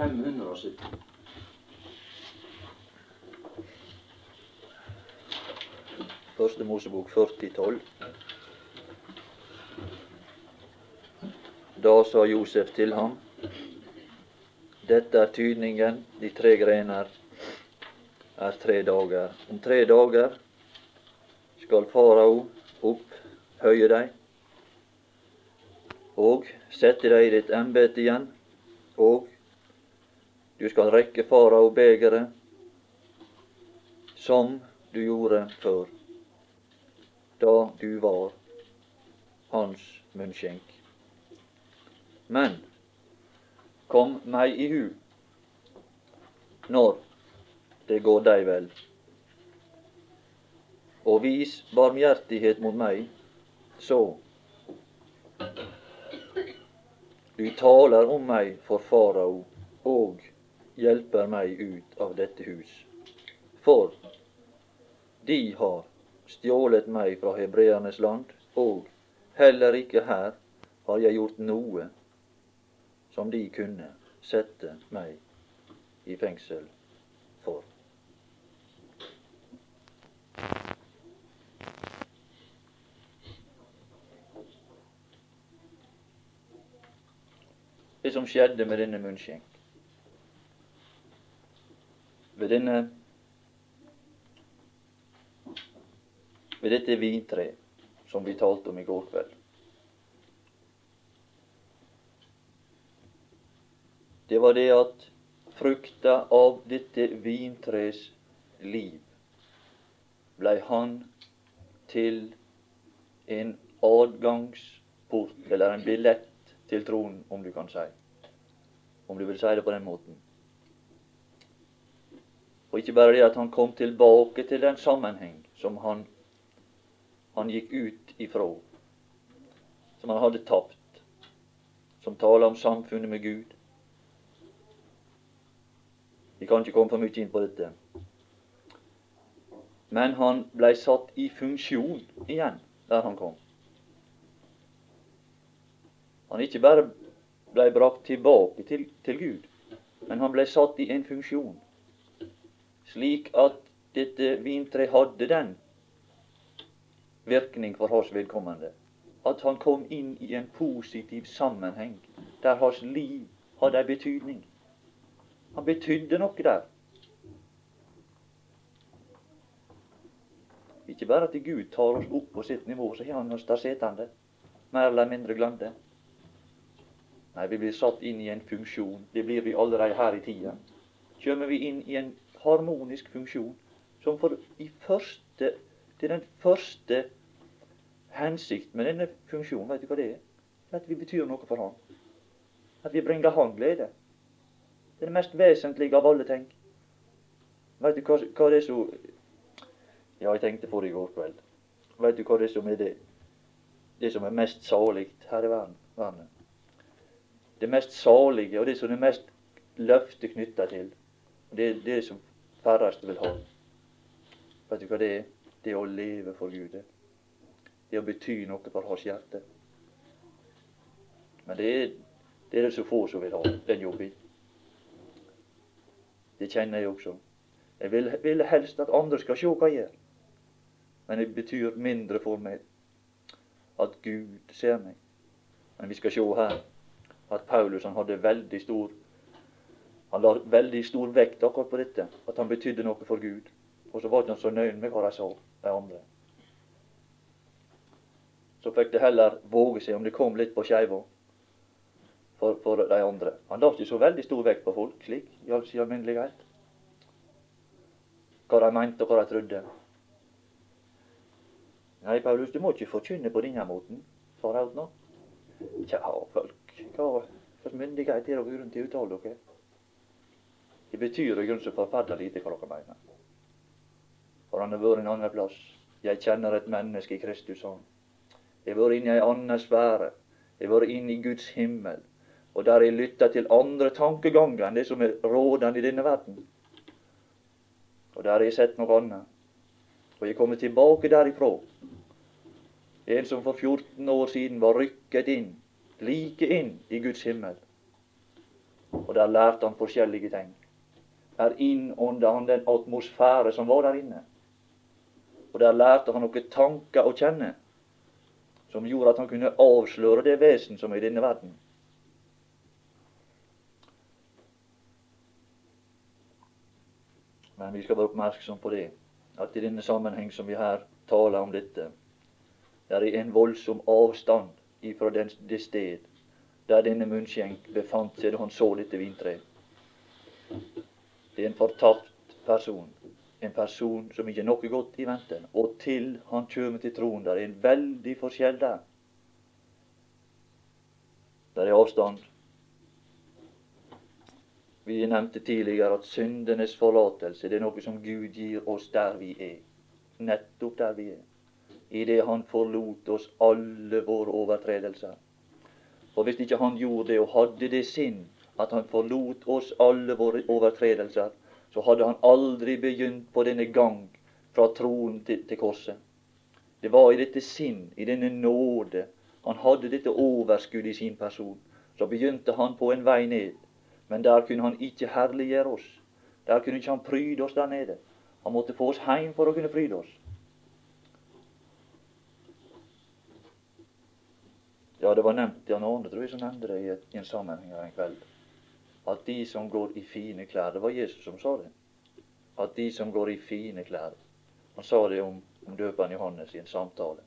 570. Første Mosebok 4012. Da sa Josef til ham, dette er tydningen, de tre grener er tre dager. Om tre dager skal farao opphøye deg og sette deg i ditt embete igjen, og du skal rekke farao begeret som du gjorde før, da du var hans munnskjenk. Men kom meg i hu når det går deg vel, og vis barmhjertighet mot meg, så du taler om meg for farao og hjelper meg ut av dette hus. For de har stjålet meg fra hebreernes land, og heller ikke her har jeg gjort noe som de kunne sette meg i fengsel for. Det som skjedde med denne munnskjenk Ved denne Ved dette vintre som vi talte om i går kveld det var det at frukta av dette vintres liv blei han til en adgangsport, eller en billett til tronen, om du kan si. Om du vil si det på den måten. Og ikke bare det at han kom tilbake til den sammenheng som han, han gikk ut ifra, som han hadde tapt, som taler om samfunnet med Gud, vi kan ikke komme for mye inn på dette. Men han blei satt i funksjon igjen der han kom. Han ikke bare blei brakt tilbake til, til Gud, men han blei satt i en funksjon, slik at dette vintreet hadde den virkning for hans vedkommende. At han kom inn i en positiv sammenheng der hans liv hadde en betydning. Han betydde noe der. Ikke bare at Gud tar oss opp på sitt nivå, så har han oss der sittende, mer eller mindre glemte. Nei, vi blir satt inn i en funksjon. Det blir vi allerede her i tida. Kommer vi inn i en harmonisk funksjon som for i første Det er den første hensikt med denne funksjonen, vet du hva det er? At vi betyr noe for Han. At vi bringer Han glede. Det er det mest vesentlige av alle ting. Vet du hva, hva det er som Ja, jeg tenkte på det i går kveld. Vet du hva det er som er det? Det som er mest salig her i verden. Det mest salige, og det som er mest løftet knytta til. Det er det som færreste vil ha. Vet du hva det er? Det å leve for Gud. Det er å bety noe for hans hjerte. Men det er det, er det så få som vil ha den jobben. Det kjenner jeg også. Jeg vil, vil helst at andre skal se hva jeg gjør. Men det betyr mindre for meg at Gud ser meg. Men vi skal se her at Paulus han hadde veldig stor han la veldig stor vekt akkurat på dette, at han betydde noe for Gud. Og så var ikke han så nøye med hva de sa, de andre. Så fikk det heller våge seg om det kom litt på skeiva for, for de andre. Han la ikke så veldig stor vekt på folk, slik i all sin alminnelighet. Hva de mente, og hva de trodde. Nei, Paulus, du må ikke forkynne på denne måten, sa de nå. Tja, folk, hva slags myndighet er dere gå til å uttale dere? Det betyr i grunnen så forferdelig lite hva dere mener. For han har vært en annen plass. Jeg kjenner et menneske i Kristus, ånd. Jeg har vært inne i ei anna sfære. Jeg har vært inne i Guds himmel og der jeg lytta til andre tankeganger enn det som er rådende i denne verden. Og der har jeg sett noe annet. Og jeg kommer tilbake derifra. En som for 14 år siden var rykket inn, like inn i Guds himmel. Og der lærte han forskjellige ting. Der innånda han den atmosfære som var der inne. Og der lærte han noen tanker å kjenne som gjorde at han kunne avsløre det vesen som er i denne verden. Men vi skal være oppmerksom på det, at i denne sammenheng som vi her taler om dette, det er en voldsom avstand ifra det sted der denne munnskjenk befant seg da han så dette vintreet. Det er en fortapt person. En person som ikke er noe godt i vente. Og til han kommer til troen. Det er en veldig forskjell der. Der er avstand. Vi nevnte tidligere at syndenes forlatelse det er noe som Gud gir oss der vi er. Nettopp der vi er. Idet Han forlot oss alle våre overtredelser. For hvis ikke Han gjorde det og hadde det sinn at Han forlot oss alle våre overtredelser, så hadde Han aldri begynt på denne gang fra troen til, til korset. Det var i dette sinn, i denne nåde, han hadde dette overskuddet i sin person. Så begynte han på en vei ned. Men der kunne han ikke herliggjøre oss. Der kunne ikke han pryde oss der nede. Han måtte få oss heim for å kunne fryde oss. Ja, det var nevnt Jan Arne, tror jeg, som nevnte det i, en sammenheng her en kveld. At de som går i fine klær Det var Jesus som sa det. At de som går i fine klær Han sa det om, om døperen Johannes i en samtale.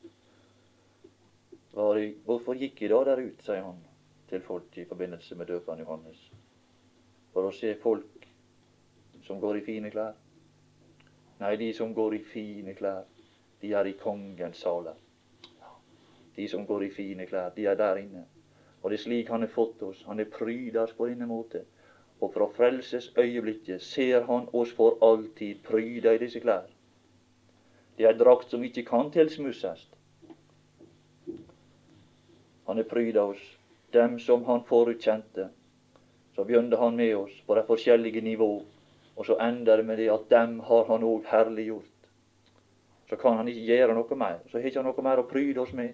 De, hvorfor gikk de da der ut, sier han til folk i forbindelse med døperen Johannes for å se folk som går i fine klær. Nei, de som går i fine klær, de er i kongens saler. De som går i fine klær, de er der inne. Og det er slik Han har fått oss. Han har pryda oss på denne måte. Og fra frelsesøyeblikket ser Han oss for alltid pryda i disse klær. Det er drakt som ikke kan tilsmusses. Han har pryda oss, dem som Han forutkjente, så begynte han med oss på de forskjellige nivå, og så ender det med det at dem har han òg herliggjort. Så kan han ikke gjøre noe mer. Så har ikke han noe mer å pryde oss med.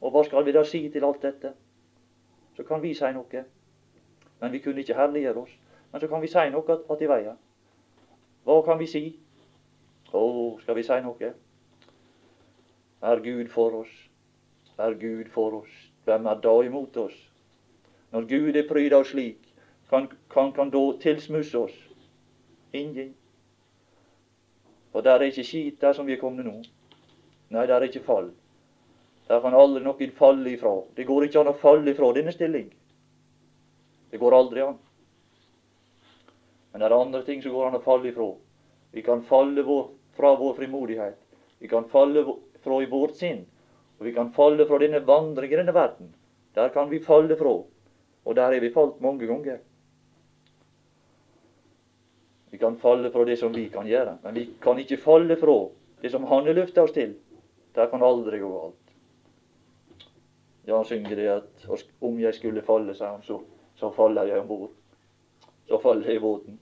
Og hva skal vi da si til alt dette? Så kan vi si noe. Men vi kunne ikke herliggjøre oss. Men så kan vi si noe att i veien. Hva kan vi si? Å, skal vi si noe? Er Gud for oss? Er Gud for oss? Hvem er da imot oss? Når Gud er pryda slik, kan, kan, kan da tilsmusse oss? Ingen. Og der er ikke skit der som vi er kommet nå. Nei, der er ikke fall. Der kan aldri noen falle ifra. Det går ikke an å falle ifra denne stilling. Det går aldri an. Men det er andre ting som går an å falle ifra. Vi kan falle vår, fra vår frimodighet. Vi kan falle fra i vårt sinn. Og vi kan falle fra denne vandring i denne verden. Der kan vi falle fra. Og der har vi falt mange ganger. Vi kan falle fra det som vi kan gjøre, men vi kan ikke falle fra det som Han har løfta oss til. Der kan aldri gå galt. Ja, han synger det at om jeg skulle falle, sa han, så, så faller jeg om. Så faller jeg i båten.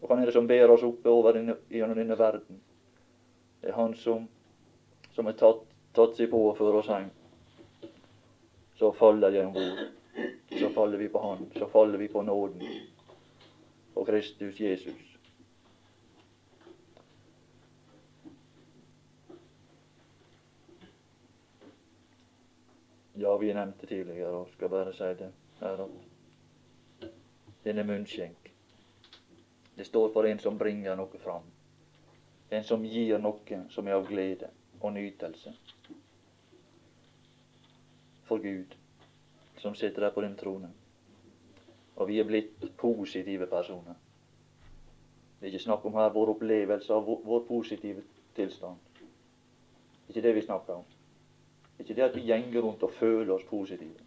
Og han er det som ber oss oppe oppover gjennom denne verden? Det er Han som, som har tatt, tatt seg på å føre oss hjem. Så faller jeg om. Så faller vi på Han. Så faller vi på nåden. På Kristus Jesus. Ja, vi nevnte tidligere, og skal bare si det her at denne munnskjenk Det står for en som bringer noe fram. En som gir noe som er av glede og nytelse. For Gud, som sitter der på den tronen. Og vi er blitt positive personer. Det er ikke snakk om her vår opplevelse av vår, vår positive tilstand. Det er ikke det vi snakker om. Det er Ikke det at vi gjenger rundt og føler oss positive.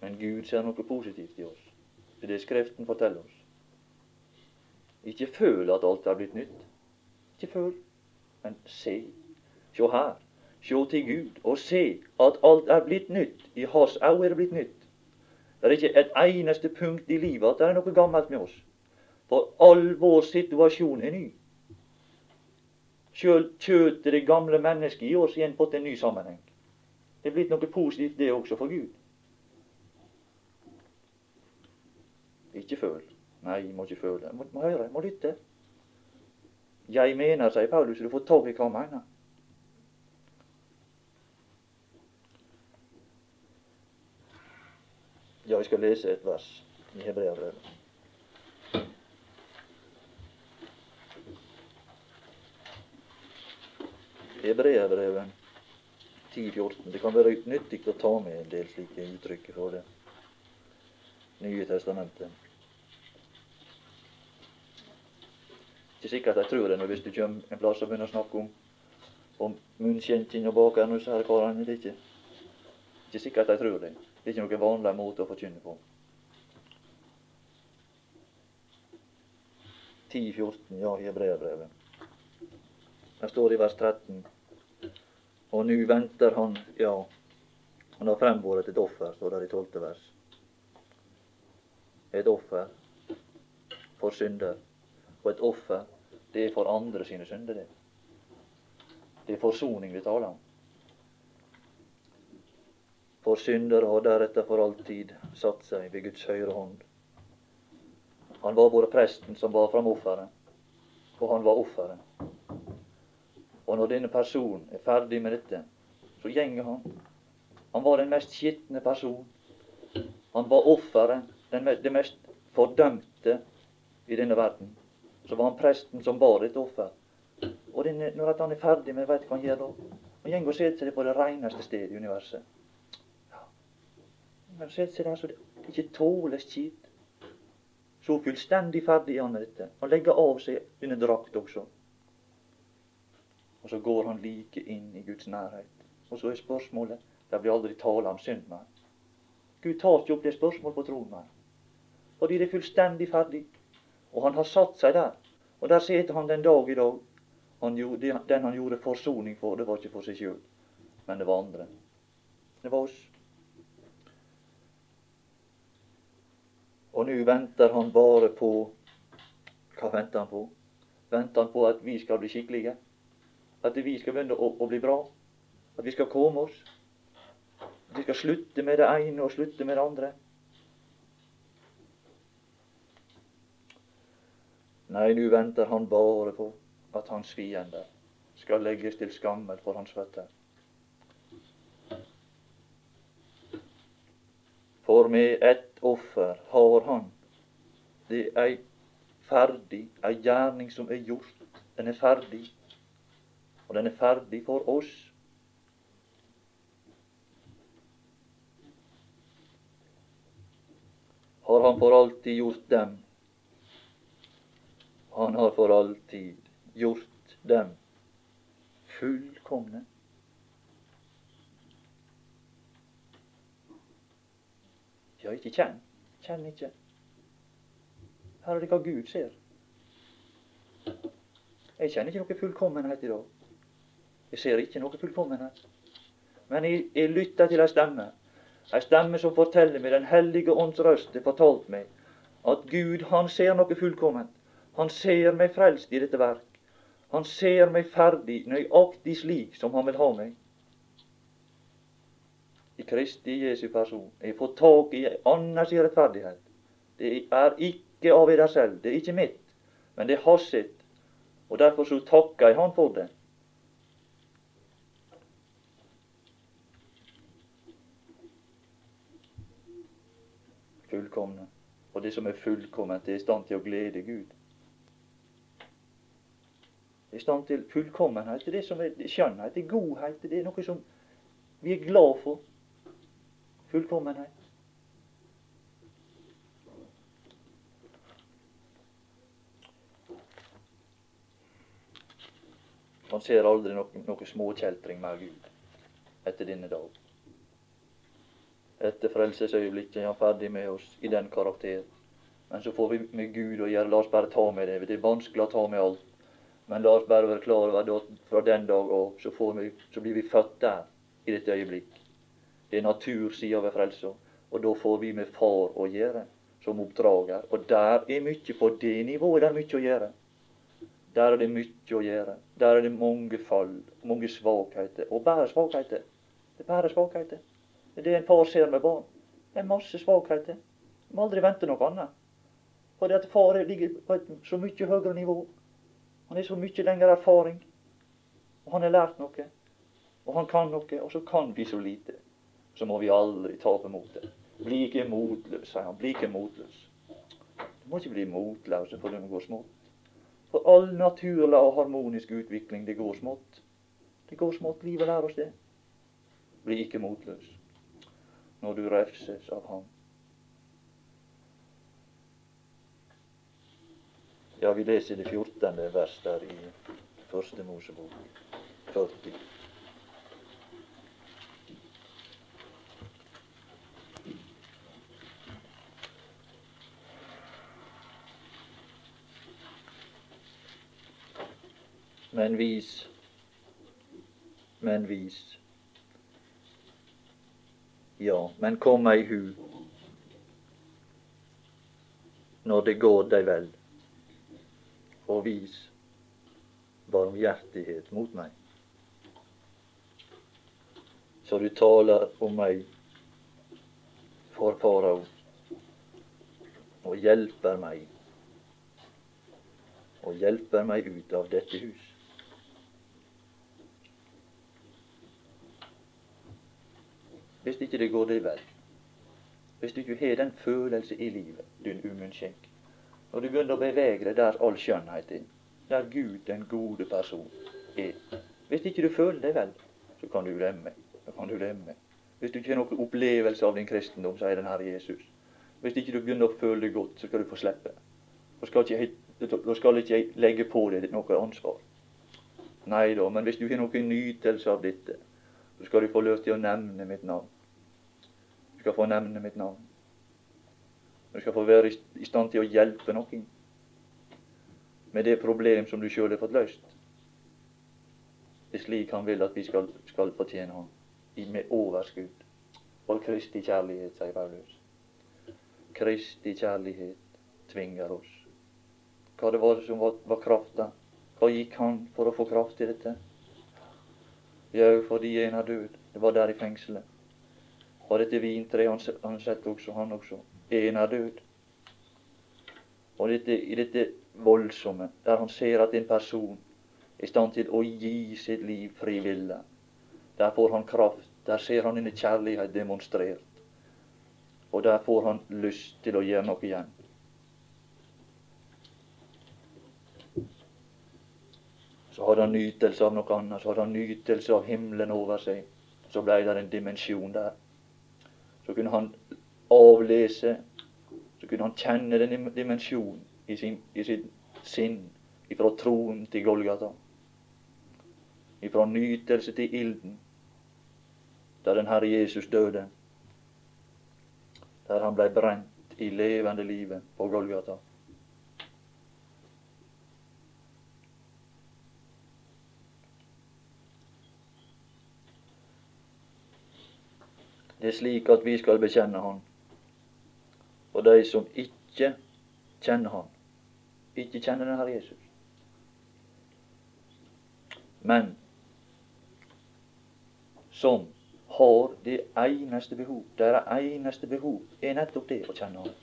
Men Gud ser noe positivt i oss. Er det Skriften forteller oss. Ikke føl at alt er blitt nytt. Ikke føl, men se. Se her. Se til Gud og se at alt er blitt nytt. I Hans øyne er det blitt nytt. Det er ikke et eneste punkt i livet at det er noe gammelt med oss. For all vår situasjon er ny. Sjøl kjøtet, det gamle mennesket, i oss igjen fått en ny sammenheng. Det er blitt noe positivt, det også, for Gud. Det er ikke føl. Nei, må ikke føle. Må, må høre, må lytte. Jeg mener, sier Paulus, du får tak i hva han mener. Ja, jeg skal lese et vers i Hebreabrevet. Hebreabrevet 10-14. Det kan være nyttig å ta med en del slike uttrykk fra det nye testamentet. Ikke sikkert jeg tror det når hvis du kommer en plass og begynner å snakke om, om munnskjenking og bakeren hos disse karene. Det er ikke, ikke sikkert jeg tror det. Det er ikke noen vanlig måte å forkynne på. 10-14, ja, i Hebreabrevet. Der står i vers 13 og nu venter han, ja, han har fremvåret et offer, står det i tolvte vers. Et offer for synder. Et offer, det er for andre sine synder, det. Det er forsoning vi taler om. For syndere har deretter for alltid satt seg ved Guds høyre hånd. Han var både presten som bar fram offeret, og han var offeret. Og når denne personen er ferdig med dette, så gjenger han. Han var den mest skitne person. Han var offeret, det mest fordømte i denne verden. Så var han presten som bar et offer. Og denne, når han er ferdig med vet hva han gjør da? Han går og setter seg på det reineste stedet i universet. Ja. Han setter seg der så det ikke tåles skitt. Så fullstendig ferdig er han med dette. Han legger av seg denne drakt også. Og så går han like inn i Guds nærhet. Og så er spørsmålet Det blir aldri tale om synd mer. Gud tar ikke opp det spørsmålet på troen mer. Fordi det er fullstendig ferdig. Og han har satt seg der. Og der sitter han den dag i dag. Han gjorde, den han gjorde forsoning for, det var ikke for seg sjøl, men det var andre. Det var oss. Og nå venter han bare på Hva venter han på? Venter han på at vi skal bli skikkelige? At vi skal begynne å, å bli bra. At vi skal komme oss. At vi skal slutte med det ene og slutte med det andre. Nei, nå venter han bare på at hans fiender skal legges til skammel for hans føtter. For med ett offer har han det er ferdig, ei gjerning som er gjort. Den er ferdig. Og den er ferdig for oss. Har han for alltid gjort dem? Han har for alltid gjort dem fullkomne. Ja, ikke kjenn. Kjenn ikke. Her er det hva Gud ser. Jeg kjenner ikke noe fullkommenhet i dag. Jeg ser ikke noe fullkommenhet. Men jeg, jeg lytter til ei stemme. Ei stemme som forteller meg, Den hellige ånds røst har fortalt meg, at Gud, han ser noe fullkomment. Han ser meg frelst i dette verk. Han ser meg ferdig, nøyaktig slik som han vil ha meg. I Kristi Jesu person. Jeg får tak i annars i rettferdighet. Det er ikke av dere selv. Det er ikke mitt, men det er hans sitt. Og derfor så takker jeg Han for det. fullkomne. Og det som er fullkomment, det er i stand til å glede Gud. I stand til fullkommenhet. Det det som er skjønnhet, det er godhet. Det er noe som vi er glad for. Fullkommenhet. Man ser aldri noe, noe småkjeltring med Gud etter denne dag etter frelsesøyeblikket er han ferdig med oss i den karakter. Men så får vi med Gud å gjøre. La oss bare ta med det. Det er vanskelig å ta med alt. Men la oss bare være klar over at fra den dag av så, så, blir vi født der, i dette øyeblikk. Det er natursida ved frelsa. Og da får vi med Far å gjøre, som oppdrager. Og der er mye på det nivået. der er mye å gjøre. Der er det mye å gjøre. Der er det mange fall, mange svakheter. Og bare svakheter. Det er bare svakheter. Det er det en far ser med barn. Det er masse svakheter. Du må aldri vente noe annet. Fordi at far ligger på et så mye høyere nivå. Han har så mye lengre erfaring. Og han har lært noe. Og han kan noe. Og så kan vi så lite. Så må vi aldri tape motet. Bli ikke motløs, sier han. Bli ikke motløs. Du må ikke bli motløs for det går smått. For all naturlig og harmonisk utvikling, det går smått. Det går smått. Livet lærer oss det. Bli ikke motløs når du refses av ham. Ja, vi leser det 14. vers der i Første Mosebok 40. Men vis, men vis. Ja, men kom ei hu når det går deg vel og vis barmhjertighet mot meg. Så du taler om meg for farao og hjelper meg og hjelper meg ut av dette hus. Hvis ikke det går deg vel, hvis du ikke har den følelse i livet, din umunnskjenk, når du begynner å bevege deg der all skjønnhet er, der Gud, den gode person, er. Hvis ikke du føler deg vel, så kan du glemme. Så kan du glemme. Hvis du ikke har noen opplevelse av din kristendom, sier den Herre Jesus. Hvis ikke du begynner å føle deg godt, så skal du få slippe. Da skal ikke da skal ikke jeg legge på deg noe ansvar. Nei da, men hvis du har noen nytelse av dette, så skal du få lov til å nevne mitt navn. Du skal få nevne mitt navn. Du skal få være i stand til å hjelpe noen med det problem som du sjøl har fått løst. Det er slik han vil at vi skal, skal fortjene ham, med overskudd. Og Kristi kjærlighet, sier Paulus. Kristi kjærlighet tvinger oss. Hva det var som var, var krafta? Hva gikk han for å få kraft til dette? Jau, fordi en er død. Det var der i fengselet. Og dette vintreet han, han sett også, han også. En er død. Og dette, i dette voldsomme, der han ser at en person er i stand til å gi sitt liv frivillig, der får han kraft. Der ser han denne kjærlighet demonstrert. Og der får han lyst til å gjøre noe igjen. Så hadde han nytelse av noe annet. Så hadde han nytelse av himmelen over seg. Så blei det en dimensjon der. Så kunne han avlese, så kunne han kjenne den dimensjonen i, sin, i sitt sinn ifra troen til Golgata. Ifra nytelse til ilden, der den Herre Jesus døde. Der han blei brent i levende livet på Golgata. Det er slik at vi skal bekjenne Han. De som ikke kjenner Han, ikke kjenner den Herre Jesus. Men som har det eneste behov, deres eneste behov, er nettopp det å kjenne Han.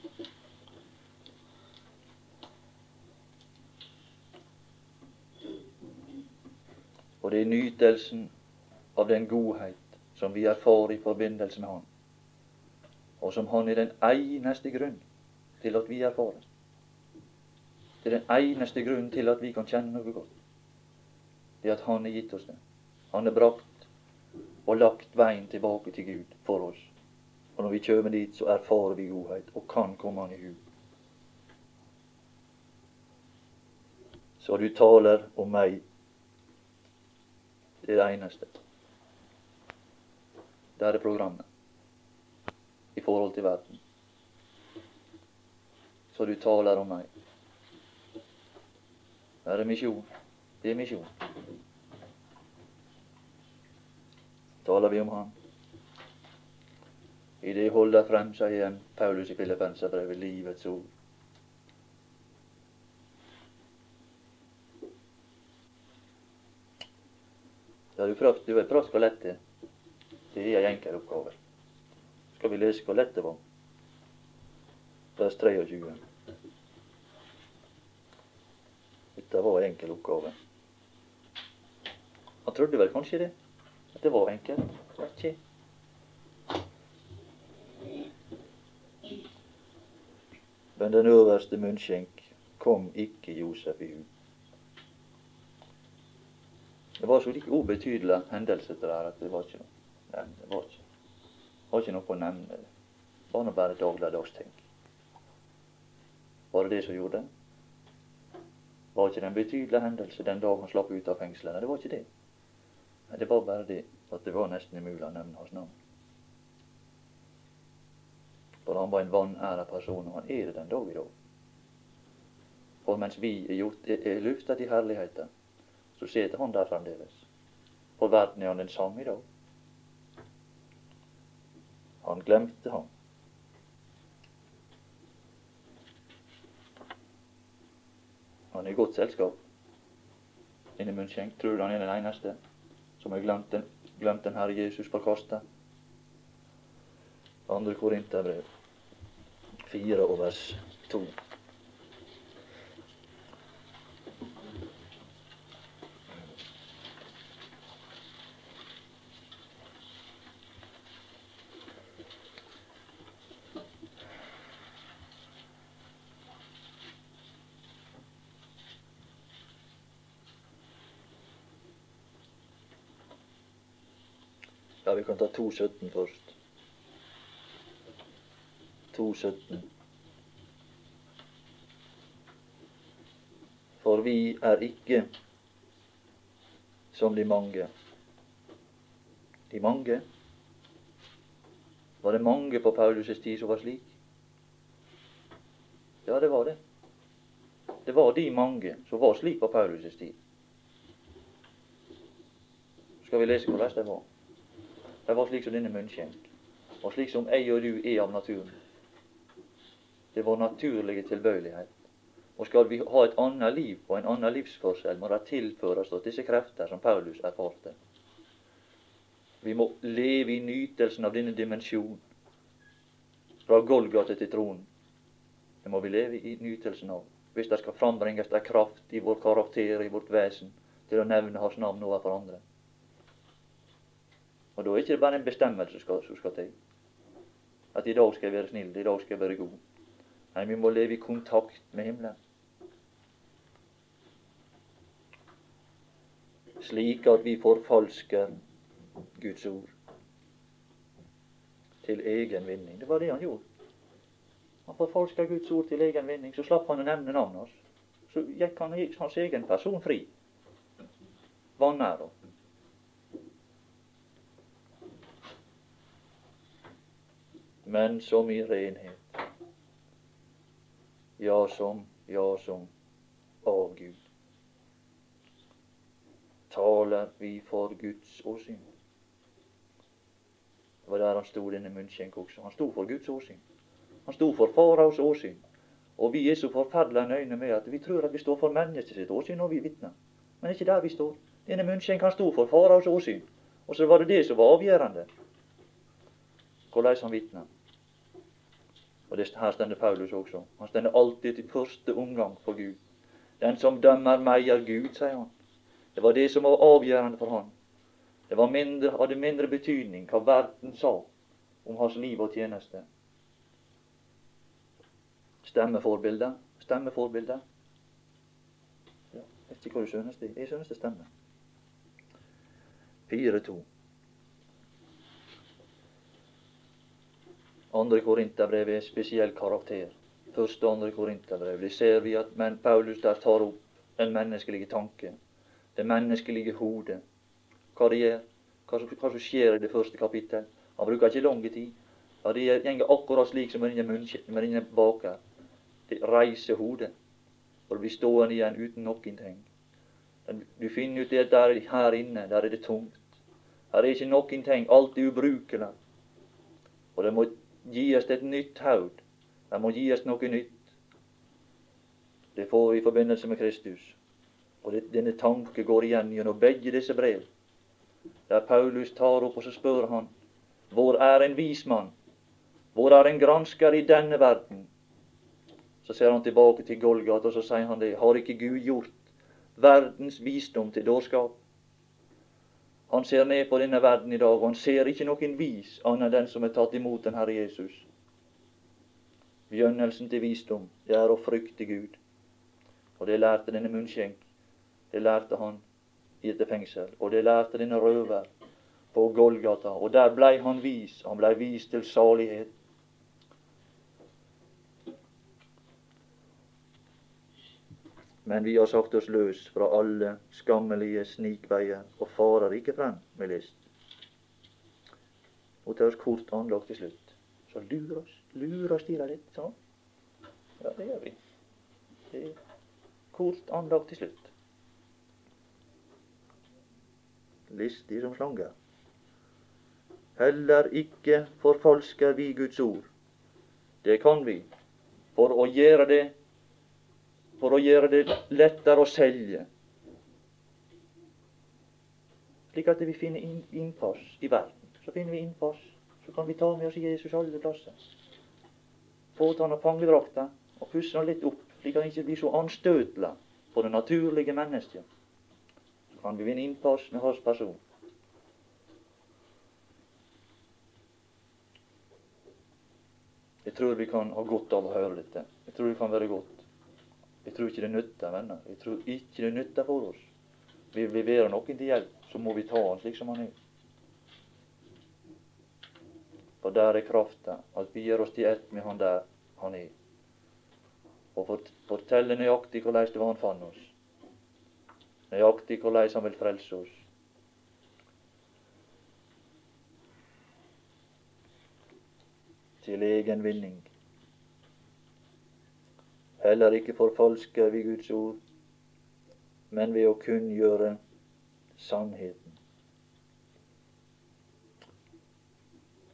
Og det er nytelsen av den godhet som vi erfarer i forbindelse med Han, og som Han er den eneste grunn til at vi erfarer. Det er den eneste grunn til at vi kan kjenne noe godt. Det er at Han har gitt oss det. Han har brakt og lagt veien tilbake til Gud for oss. Og når vi kommer dit, så erfarer vi godhet og kan komme Han i hu. Så du taler om meg. Det er det eneste. Det er programmet i forhold til verden. Så du taler om meg. Det er misjon. Det er misjon. Taler vi om Han. I det holder frem, seg igjen Paulus i Filippenserbrevet, livets ord. Ja, du prøv, Du er prøvd hvor lette. det er. Det ei enkel oppgave. Skal vi lese hvor lett det var? Vers 23. dette var en enkel oppgave. Han trodde vel kanskje det, at det var enkelt. Ikke. Men den øverste munnskjenk kom ikke Josef i hu. Det var så like ubetydelig hendelse det her at det var ikke noe. Nei, det var ikke, det ikke noe å nevne. Det var nå bare dagligdagsting. Var det det som gjorde det? Var ikke det en betydelig hendelse den dag han slapp ut av fengselet? Nei, det var ikke det. Nei, Det var bare det at det var nesten umulig å nevne hans navn. For han var en vanæra person, og han er det den dag i dag. For mens vi er, gjort, er lufta til herligheten, så sitter han der fremdeles. For verden er han den samme i dag. Han glemte ham. Han er i godt selskap. Inne i München. Tror han er den eneste som har glemt den, glemt den Herre Jesus på korset? Andre Korinterbrev, fire og vers to. Ja, vi kan ta 2.17 først. 2.17. For vi er ikke som de mange. De mange? Var det mange på Paulus' tid som var slik? Ja, det var det. Det var de mange som var slik på Paulus' tid. Skal vi lese hvordan de var? Det var slik som denne munnskjenk, og slik som jeg og du er av naturen. Det er vår naturlige tilbøyelighet. Og skal vi ha et annet liv og en annen livsførsel, må det tilføres oss disse krefter som Paulus erfarte. Vi må leve i nytelsen av denne dimensjonen. Fra Golgata til tronen. Det må vi leve i nytelsen av. Hvis det skal frambringes en kraft i vår karakter, i vårt vesen, til å nevne Hans navn overfor andre. Og da er det ikke bare en bestemmelse som skal, til. At i dag skal jeg være snill, i dag skal jeg være god. Nei, vi må leve i kontakt med himmelen. Slik at vi forfalsker Guds ord til egen vinning. Det var det han gjorde. Han forfalska Guds ord til egen vinning. Så slapp han å nevne navnet hans. Så gikk han hans egen person fri. Vanæra. Men som i renhet. Ja som, ja som av Gud. Taler vi for Guds åsyn. Det var der han sto, denne munnskjenk også. Han sto for Guds åsyn. Han sto for faraos åsyn. Og vi er så forferdelig nøyne med at vi tror at vi står for menneskets sitt åsyn når vi vitner. Men det er ikke der vi står. Denne munnskjenk han sto for faraos åsyn. Og så var det det som var avgjørende. Hvordan han vitner. Og det, her stender Paulus også. Han stender alltid til første omgang for Gud. Den som dømmer meg, er Gud, sier han. Det var det som var avgjørende for han. Det var mindre, hadde mindre betydning hva verden sa om hans liv og tjeneste. Stemmeforbilde. Stemmeforbilde. Ja, jeg vet ikke hva du synes det Jeg synes det stemmer. 4-2. Andre Korinterbrev er spesiell karakter. Første og andre Korinterbrev. Det ser vi at men Paulus der tar opp den menneskelige tanke. Det menneskelige hodet. Hva det gjør. Hva som, skjer i det første kapittel. Han bruker ikke lang tid. Ja, Det går akkurat slik som med denne baker. Det reiser hodet. For det blir stående igjen uten noen ting. Du finner ut det der her inne, der er det tungt. Her er ikke noen ting. Alt er ubrukelig. Og det må gis et nytt haud. Det må gi oss noe nytt. Det får vi i forbindelse med Kristus. Og det, denne tanke går igjen gjennom begge disse brev. Der Paulus tar opp, og så spør han hvor er en vismann? Hvor er en gransker i denne verden? Så ser han tilbake til Golgat, og så sier han det. Har ikke Gud gjort verdens visdom til dårskap. Han ser ned på denne verden i dag, og han ser ikke noen vis annet den som er tatt imot den Herre Jesus. Begynnelsen til visdom, det er å frykte Gud. Og det lærte denne munnskjenk. Det lærte han i et fengsel. Og det lærte denne røver på Golgata. Og der blei han vis. Han blei vis til salighet. Men vi har sagt oss løs fra alle skammelige snikveier og farer ikke frem med list. Og tar oss kort anlagt til slutt. Så lurer oss, lurer oss til litt, sånn. Ja, det gjør vi. Det er kort anlagt til slutt. Listig som slanger. Heller ikke forfalsker vi Guds ord. Det kan vi. For å gjøre det for å gjøre det lettere å selge. Slik at vi finner innpass i verden. Så finner vi innpass. Så kan vi ta med oss Jesus alle plasser. Ta av fangedrakta og pusse den litt opp, slik at han ikke blir så anstøtelig for det naturlige mennesket. Så kan vi vinne innpass med hans person. Jeg tror vi kan ha godt av å høre dette. Jeg tror det kan være godt. Jeg tror ikke det nytter, venner. Jeg tror ikke det nytter for oss. Vil vi være noen til hjelp, så må vi ta han slik som han er. For der er krafta, at vi gjør oss til ett med han der han er. Og fortelle nøyaktig hvordan det var han fant oss. Nøyaktig hvordan han vil frelse oss. Til egen vinning. Heller ikke forfalsker vi Guds ord, men ved å kunngjøre sannheten.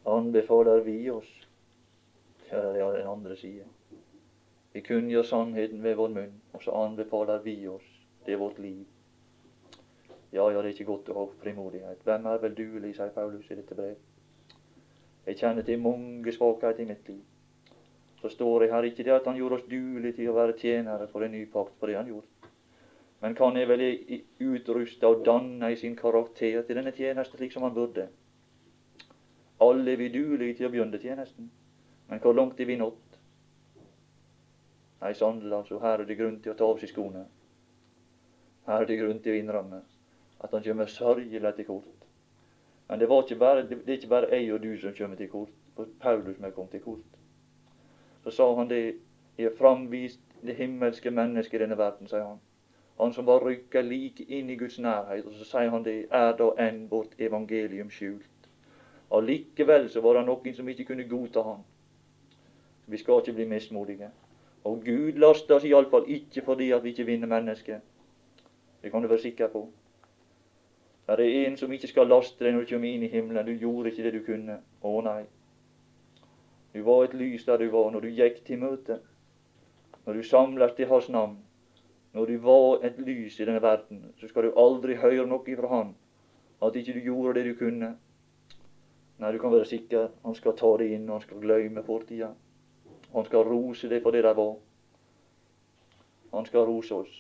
Anbefaler vi oss Her er den andre sida. Vi kunngjør sannheten ved vår munn, og så anbefaler vi oss. Det er vårt liv. Ja, ja, det er ikke godt å ha frimodighet. Hvem er vel duelig, sier Paulus i dette brev. Jeg kjenner til mange svakheter i mitt liv så står det her ikke det at han gjorde oss duelige til å være tjenere for en ny pakt, for det han gjorde. Men kan jeg vel utruste og danne i sin karakter til denne tjeneste slik som han burde? Alle er vi duelige til å begynne tjenesten, men hvor langt er vi nådd? Nei, sannelig, altså, her er det grunn til å ta av seg skoene. Her er det grunn til å innrømme at han kommer sørgelig til kort. Men det, bare, det, er ikke bare jeg og du som kommer til kort, for Paulus som er kommet til kort så sa han det er framvist det himmelske mennesket i denne verden, sier han. Han som var rykka like inn i Guds nærhet. Og så sier han det er da enn vårt evangelium skjult. Allikevel så var det noen som ikke kunne godta han. Vi skal ikke bli mismodige. Og Gud laster oss iallfall ikke fordi at vi ikke vinner mennesket. Det kan du være sikker på. Det er en som ikke skal laste deg når du kommer inn i himmelen. Du gjorde ikke det du kunne. Å nei. Du var et lys der du var når du gikk til møte, når du samlet til Hans navn. Når du var et lys i denne verden, så skal du aldri høre noe fra Han at ikke du gjorde det du kunne. Nei, du kan være sikker. Han skal ta det inn, og han skal glemme fortida. Han skal rose deg for det der var. Han skal rose oss.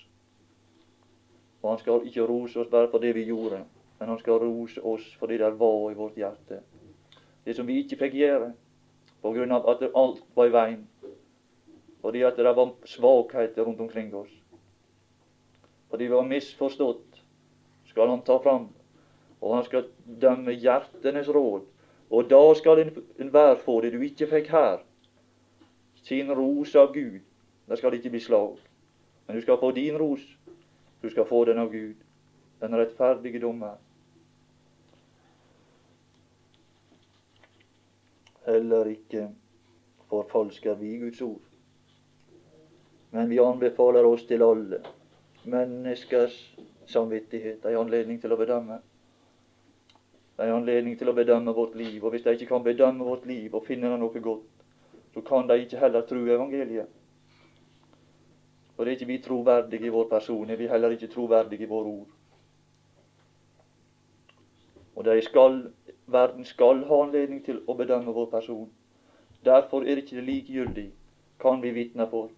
Og han skal ikke rose oss bare for det vi gjorde, men han skal rose oss for det der var i vårt hjerte. Det som vi ikke fikk gjøre på grunn av at alt var i veien. Fordi at det var svakheter rundt omkring oss. Fordi vi var misforstått, skal han ta fram. Og han skal dømme hjertenes råd. Og da skal enhver få det du ikke fikk her, sin ros av Gud. Det skal ikke bli slag. Men du skal få din ros. Du skal få den av Gud, den rettferdige dommer. Heller ikke forfalsker vi Guds ord. Men vi anbefaler oss til alle menneskers samvittighet ei anledning til å bedømme. Ei anledning til å bedømme vårt liv. Og hvis de ikke kan bedømme vårt liv og finne noe godt, så kan de ikke heller tro evangeliet. For det er ikke vi troverdige i vår person, er vi heller ikke troverdige i våre ord. Og de skal Verden skal ha anledning til å bedømme vår person. Derfor er det ikke likegyldig kan vi vitne for.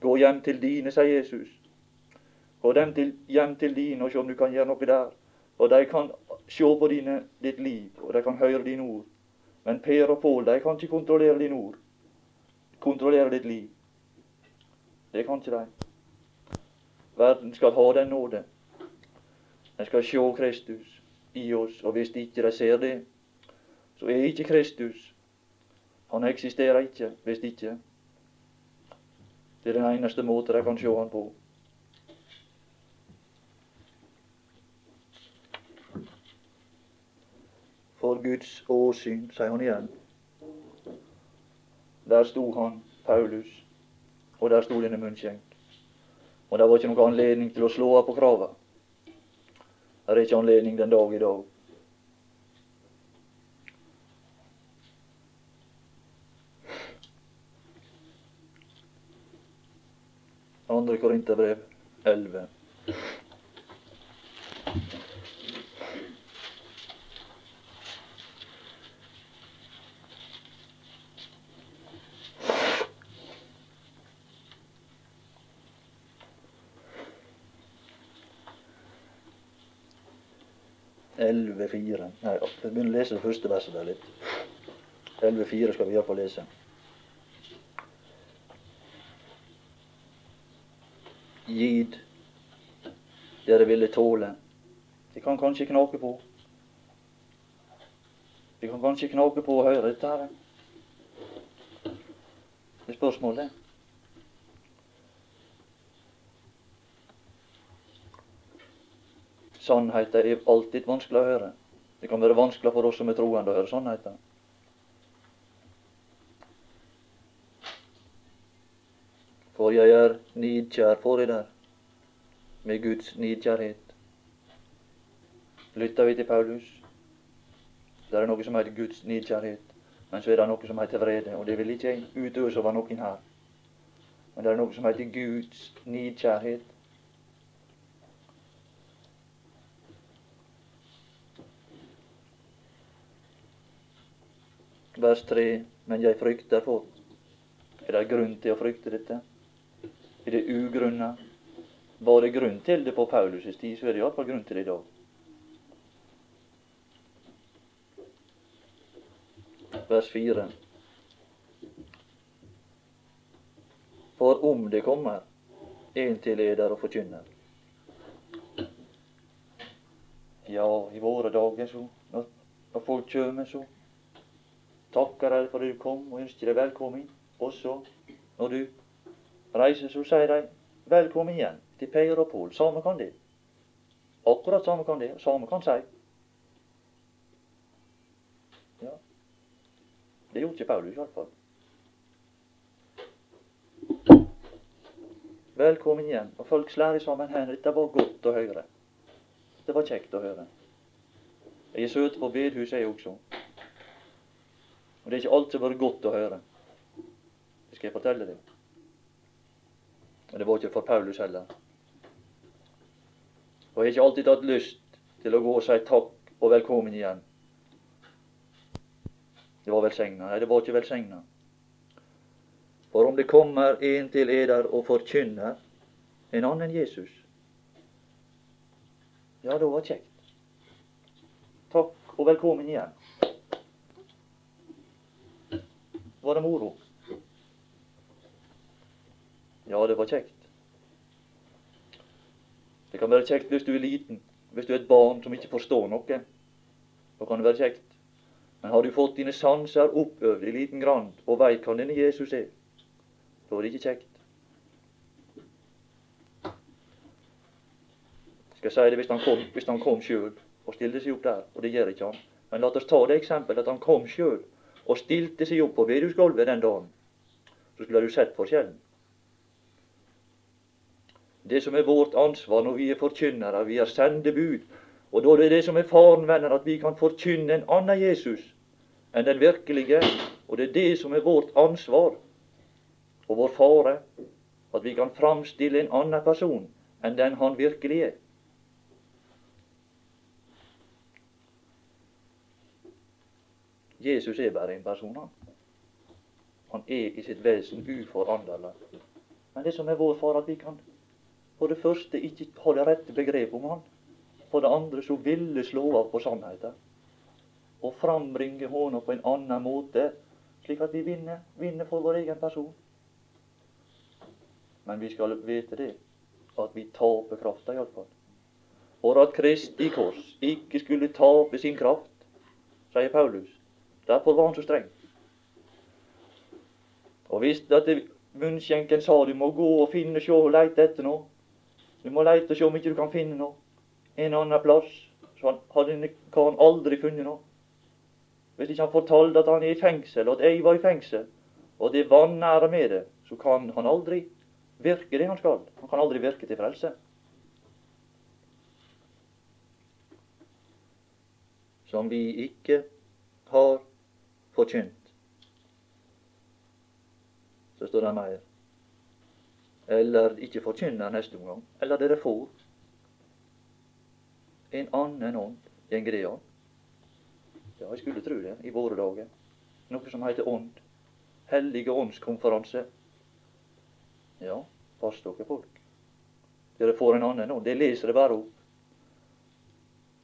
Gå hjem til dine, sier Jesus. Gå dem til, hjem til dine og se om du kan gjøre noe der. Og de kan se på dine, ditt liv, og de kan høre dine ord. Men Per og Pål, de kan ikke kontrollere dine ord. Kontrollere ditt liv. Det kan ikke de. Verden skal ha den nåde. De skal se Kristus i oss, og hvis ikke de ser det, så er ikke Kristus. Han eksisterer ikke hvis ikke. Det er den eneste måten de kan se han på. For Guds åsyn, sier han igjen. Der sto han, Paulus, og der sto denne munnskjenk. Og det var ikke noen anledning til å slå av på krava. Det er ikke anledning den dag i dag. Andre Korinterbrev 11. Elleve fire. Nei, vi begynner å lese det første verset der litt. Elleve fire skal vi iallfall lese. Gid dere ville tåle. De kan kanskje knake på. De kan kanskje knake på å høre dette her. Det er spørsmålet. Sannheten er alltid vanskelig å høre. Det kan være vanskelig for oss som er troende å høre sannheten. For jeg er nidkjær for der, med Guds nidkjærhet. Lytter vi til Paulus? Det er noe som heter Guds nidkjærhet. Men så er det noe som heter vrede, og det vil ikke jeg utøse over noen her. Men det er noe som heter Guds nidkjærhet. Vers 3. Men jeg frykter for. Er det grunn til å frykte dette? Er det ugrunna? Var det grunn til det på Paulus' tid, så er det iallfall grunn til det i dag. Vers 4. For om det kommer en til leder og forkynner Ja, i våre dager, så, når, folk kjem, så takker deg for at du kom, og ønsker deg velkommen. Og så, når du reiser, så sier de velkommen igjen til Per og Pål. Samme kan det. Akkurat samme kan det. Samme kan si. Ja. Det gjorde ikke Paulus iallfall. Velkommen igjen. Og folk slår sammen hendene. Dette var godt å høre. Det var kjekt å høre. Jeg er søt på bedhuset, jeg også. Og det er ikke alt som har vært godt å høre. Det skal jeg fortelle deg. Og det var ikke for Paulus heller. Og jeg har ikke alltid hatt lyst til å gå og si takk og velkommen igjen. Det var velsigna. Nei, det var ikke velsigna. For om det kommer en til eder og forkynner en annen Jesus, ja, da var kjekt. Takk og velkommen igjen. Var det moro? Ja, det var kjekt. Det kan være kjekt hvis du er liten, hvis du er et barn som ikke forstår noe. Da kan det være kjekt. Men har du fått dine sanser oppøvd i liten grann og veit hva denne Jesus er, da er det ikke kjekt. Skal jeg si det hvis han kom, hvis kom sjøl og stilte seg opp der, og det gjør ikke han. Men la oss ta det eksempelet at han kom sjøl og stilte seg opp på bedehusgulvet den dagen. Så skulle du sett forskjellen. Det som er vårt ansvar når vi er forkynnere, vi er sendebud, og da er det det som er faren, venner, at vi kan forkynne en annen Jesus enn den virkelige. Og det er det som er vårt ansvar og vår fare. At vi kan framstille en annen person enn den han virkelig er. Jesus er bare en person, han. Han er i sitt vesen uforanderlig. Men det som er vår far, at vi kan for det første ikke ha det rette begrep om han. For det andre så ville slå av på sannheten. Og frambringe hånda på en annen måte, slik at vi vinner, vinner for vår egen person. Men vi skal vite det, at vi taper krafta iallfall. For at Kristi kors ikke skulle tape sin kraft, sier Paulus. Derfor var han så streng. Og hvis at munnskjenken sa du må gå og finne, sjå og leite etter noe Du må leite og sjå om ikke du kan finne noe en annen plass, så hadde han aldri funnet noe. Hvis ikke han fortalte at han er i fengsel, og at jeg var i fengsel, og det vanære med det, så kan han aldri virke det han skal. Han kan aldri virke til frelse. Som vi ikke har forkynt. Så står det mer. Eller ikke forkynner neste omgang. Eller dere får en annen ånd. enn greia. Ja, jeg skulle tro det i våre dager. Noe som heter ånd. Hellige åndskonferanse. Ja, pass dere, folk. Dere får en annen ånd. Det leser det bare opp.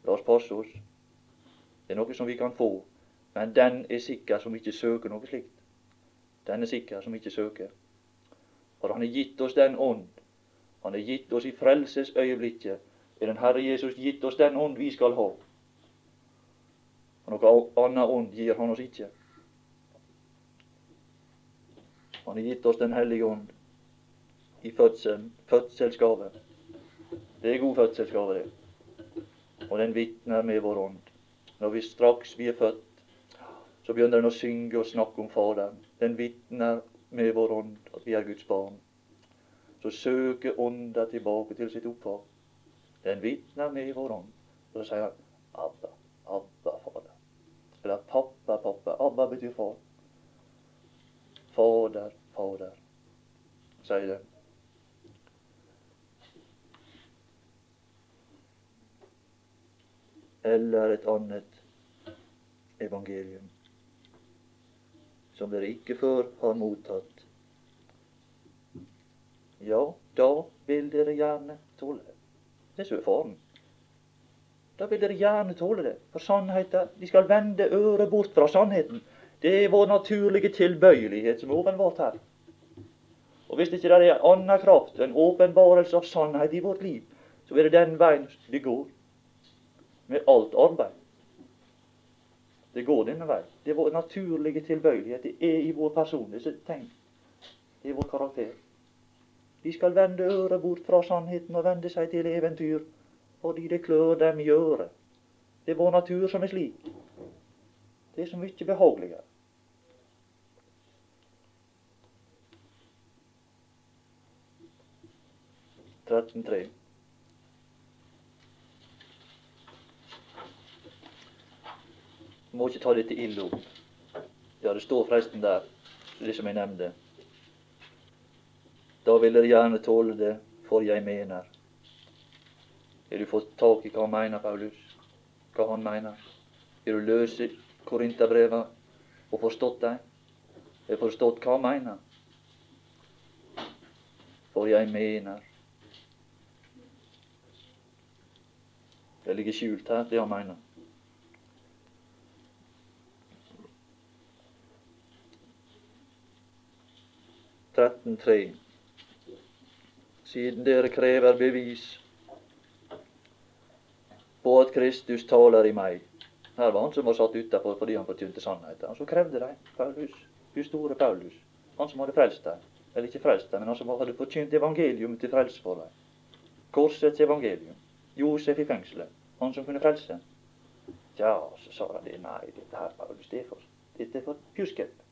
La oss passe oss. Det er noe som vi kan få, men den er sikker som ikke søker noe slikt. Den er sikker som ikke søker. For Han har gitt oss den ånd. Han har gitt oss i frelsesøyeblikket er den Herre Jesus gitt oss den ånd vi skal ha. Og noe annet ånd gir Han oss ikke. Han har gitt oss Den hellige ånd i fødselen. Fødselsgave. Det er god fødselsgave, det. Og den vitner med vår ånd. Når vi straks vi er født, så begynner den å synge og snakke om Faderen. Den vitner med vår ånd at vi er Guds barn. Så søker ånda tilbake til sitt opphav. Den vitner med vår ånd. Og så sier han Abba, Abba, Fader. Eller pappa, pappa. Abba betyr far. Fader, Fader, sier den. Eller et annet evangelium som dere ikke før har mottatt. Ja, da vil dere gjerne tåle det. Det er så faren. Da vil dere gjerne tåle det. For sannheten De skal vende øret bort fra sannheten. Det er vår naturlige tilbøyelighet som er åpenbart her. Og hvis ikke det er annen kraft, en åpenbarelse av sannhet i vårt liv, så er det den veien det går. Med alt arbeid. Det går denne veien. Det er vår naturlige tilbøyelighet. Det er i vår personlige ting. Det er vår karakter. De skal vende øret bort fra sannheten og vende seg til eventyr, fordi det klør dem i øret. Det er vår natur som er slik. Det er så mye behageligere. Trettentre. Må ikke ta dette ille opp. Ja, det står forresten der, det som jeg nevnte. Da vil dere gjerne tåle det, for jeg mener. Har du fått tak i hva han mener, Paulus? Hva han mener? Har du løst Korinterbrevet og forstått dem? Har du forstått hva han mener? For jeg mener. Det ligger skjult her, det han mener. Tretten tre siden dere krever bevis på at Kristus taler i meg. Her var han som var satt utafor fordi han forkynte sannheten. Og så krevde de Paulus, Guds store Paulus, han som hadde frelst dem. Eller ikke frelst dem, men han som hadde forkynt evangelium til frelse for dem. Korsets evangelium. Josef i fengselet. Han som kunne frelse. Ja, så sa de nei, dette her, Paulus, det er for, dette er for pjusket.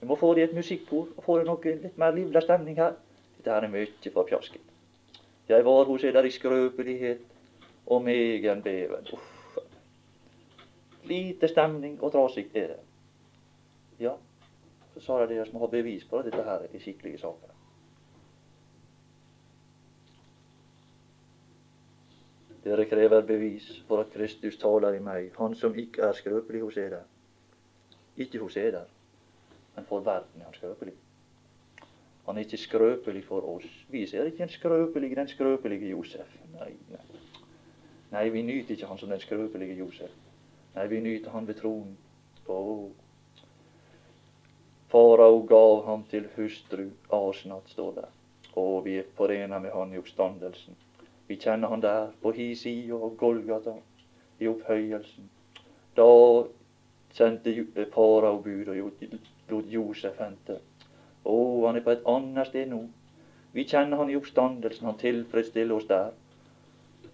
Vi må få det i et musikkbord og få det noe litt mer livlig stemning her. Dette er mye for pjasket. Jeg var hos eder i skrøpelighet og megen beven. Uff. Lite stemning og trasig er det. Ja, så sa jeg dere som har bevis på at dette her er skikkelige saker. Dere krever bevis for at Kristus taler i meg, han som ikke er skrøpelig hos eder. Ikke hos eder, men for verden er han skrøpelig. Han er ikke skrøpelig for oss. Vi ser ikke en skrøpelig, den skrøpelige Josef. Nei, nei. Nei, vi nyter ikke han som den skrøpelige Josef. Nei, vi nyter han ved troen. Oh. Farao gav ham til hustru Asnat, står det. Og vi er forena med han i oppstandelsen. Vi kjenner han der, på hi side og Golgata, i opphøyelsen. Da sendte farao bud og lot Josef hente å, han er på et annet sted nå. Vi kjenner han i oppstandelsen, han tilfredsstiller oss der.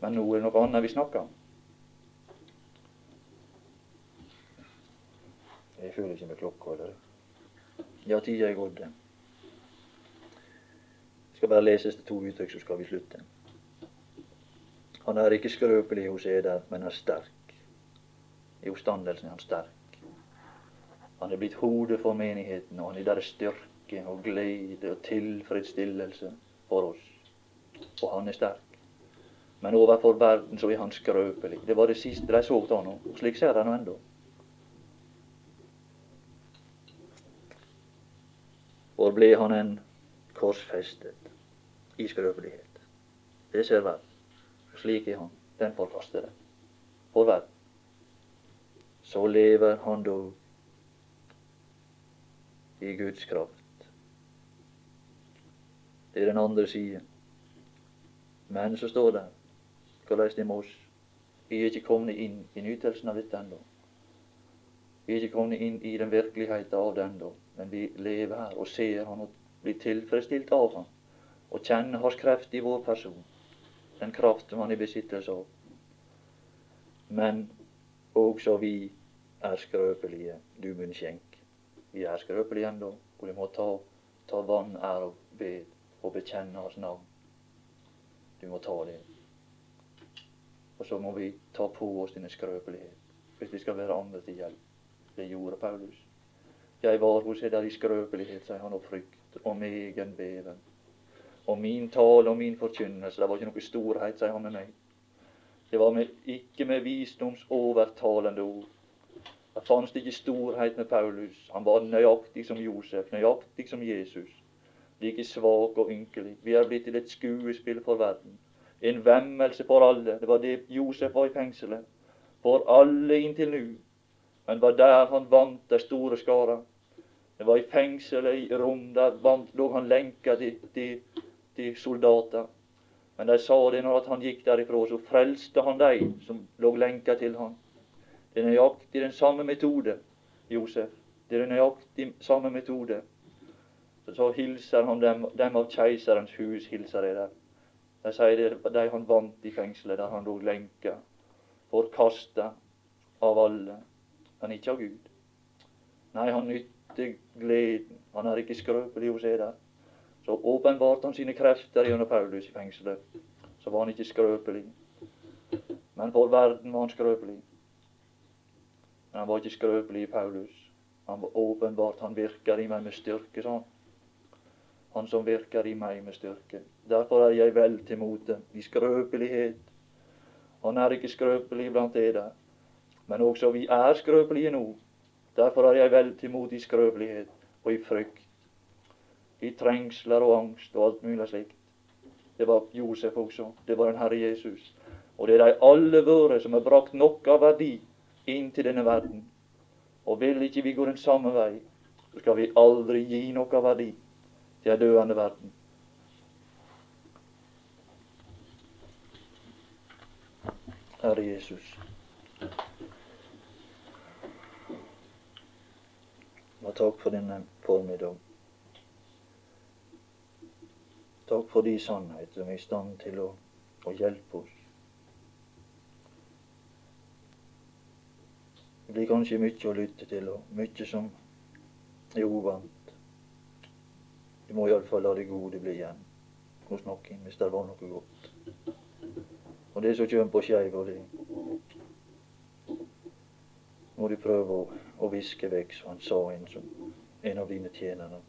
Men nå er det noe annet vi snakker om. Jeg føler ikke med klokka, eller? Ja, tida er gått. Det skal bare leses til to uttrykk, så skal vi slutte. Han er ikke skrøpelig hos eder, men er sterk. I oppstandelsen er han sterk. Han er blitt hodet for menigheten, og han er der styrke og glede og tilfredsstillelse for oss. Og han er sterk. Men overfor verden så er han skrøpelig. Det var det siste de så av ham. Slik ser de ham ennå. For ble han en korsfestet i skrøpelighet. Det ser verden. Slik er han. Den forkastede. For verden. Så lever han dog i Guds kraft. Det er den andre siden. Men så står det hvordan det med oss. Vi er ikke kommet inn i nytelsen av dette ennå. Vi er ikke kommet inn i den virkeligheten av det ennå. Men vi lever her og ser Han og blir tilfredsstilt av Han. Og kjenner Hans kreft i vår person. Den kraft som Han er i besittelse av. Men også vi er skrøpelige, du Vi er skrøpelige ennå, og vi må ta, ta vann, ære og be og bekjenne Hans navn. Du må ta det. Og så må vi ta på oss denne skrøpelighet hvis vi skal være andre til hjelp. Det gjorde Paulus. Jeg var hos eder i skrøpelighet, sier han, og frykt og megen beven. Og min tale og min forkynnelse, det var ikke noe storhet, sier han med meg. Det var med, ikke med visdoms overtalende ord. Det fantes ikke storhet med Paulus. Han var nøyaktig som Josef, nøyaktig som Jesus like svak og ynkelig. Vi er blitt til et skuespill for verden. En vemmelse for alle. Det var det Josef var i fengselet. For alle inntil nu. Men det var der han vant de store skara. Det var i fengselet i Rom. Der vant, lå han lenka til, til, til soldater. Men de sa det når han gikk derifra, så frelste han de som lå lenka til han. Det er nøyaktig den samme metode, Josef. Det er nøyaktig samme metode. Så hilser han dem, dem av keiserens hus, hilser de der. De sier det de han vant i fengselet, der han lå lenka, forkasta av alle, men ikke av Gud. Nei, han nytter gleden. Han er ikke skrøpelig hos eder. Så åpenbarte han sine krefter gjennom Paulus i fengselet. Så var han ikke skrøpelig. Men for verden var han skrøpelig. Men han var ikke skrøpelig Paulus. Han var åpenbart, han virker i meg med styrke, sa han. Han som virker i meg med styrke. Derfor er jeg vel til mote i skrøpelighet. Han er ikke skrøpelig blant dere, men også vi er skrøpelige nå. Derfor er jeg vel til mote i skrøpelighet og i frykt, i trengsler og angst og alt mulig slikt. Det var Josef også. Det var den Herre Jesus. Og det er de alle våre som har brakt noe av verdi inn til denne verden. Og vil ikke vi gå den samme vei, så skal vi aldri gi noe verdi til ei døende verden. Herre Jesus. Og takk for denne formiddag. Takk for de sannhet som er i stand til å, å hjelpe oss. Det blir kanskje mye å lytte til, og mye som er uvant. Du må iallfall la det gode bli igjen hos noen, hvis det var noe godt. Og det som kommer på skeiva, det må du prøve å, å viske vekk, som han sa en, som, en av dine tjenere.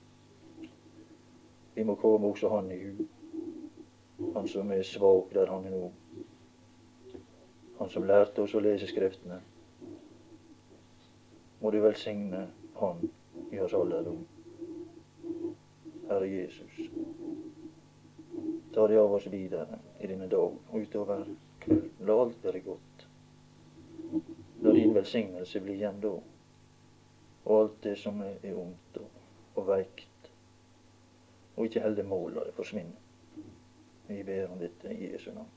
Vi må komme også han i hu. Han som er svak der han er nå. Han som lærte oss å lese Skriftene. Må du velsigne han i oss alderdom. Herre Jesus. Ta det av oss videre i denne dag og utover kvelden. La alt være godt. La din velsignelse bli igjen da. Og alt det som er ondt og, veikt. Og ikke holde mål, la det forsvinne. Vi ber om dette i Jesu navn.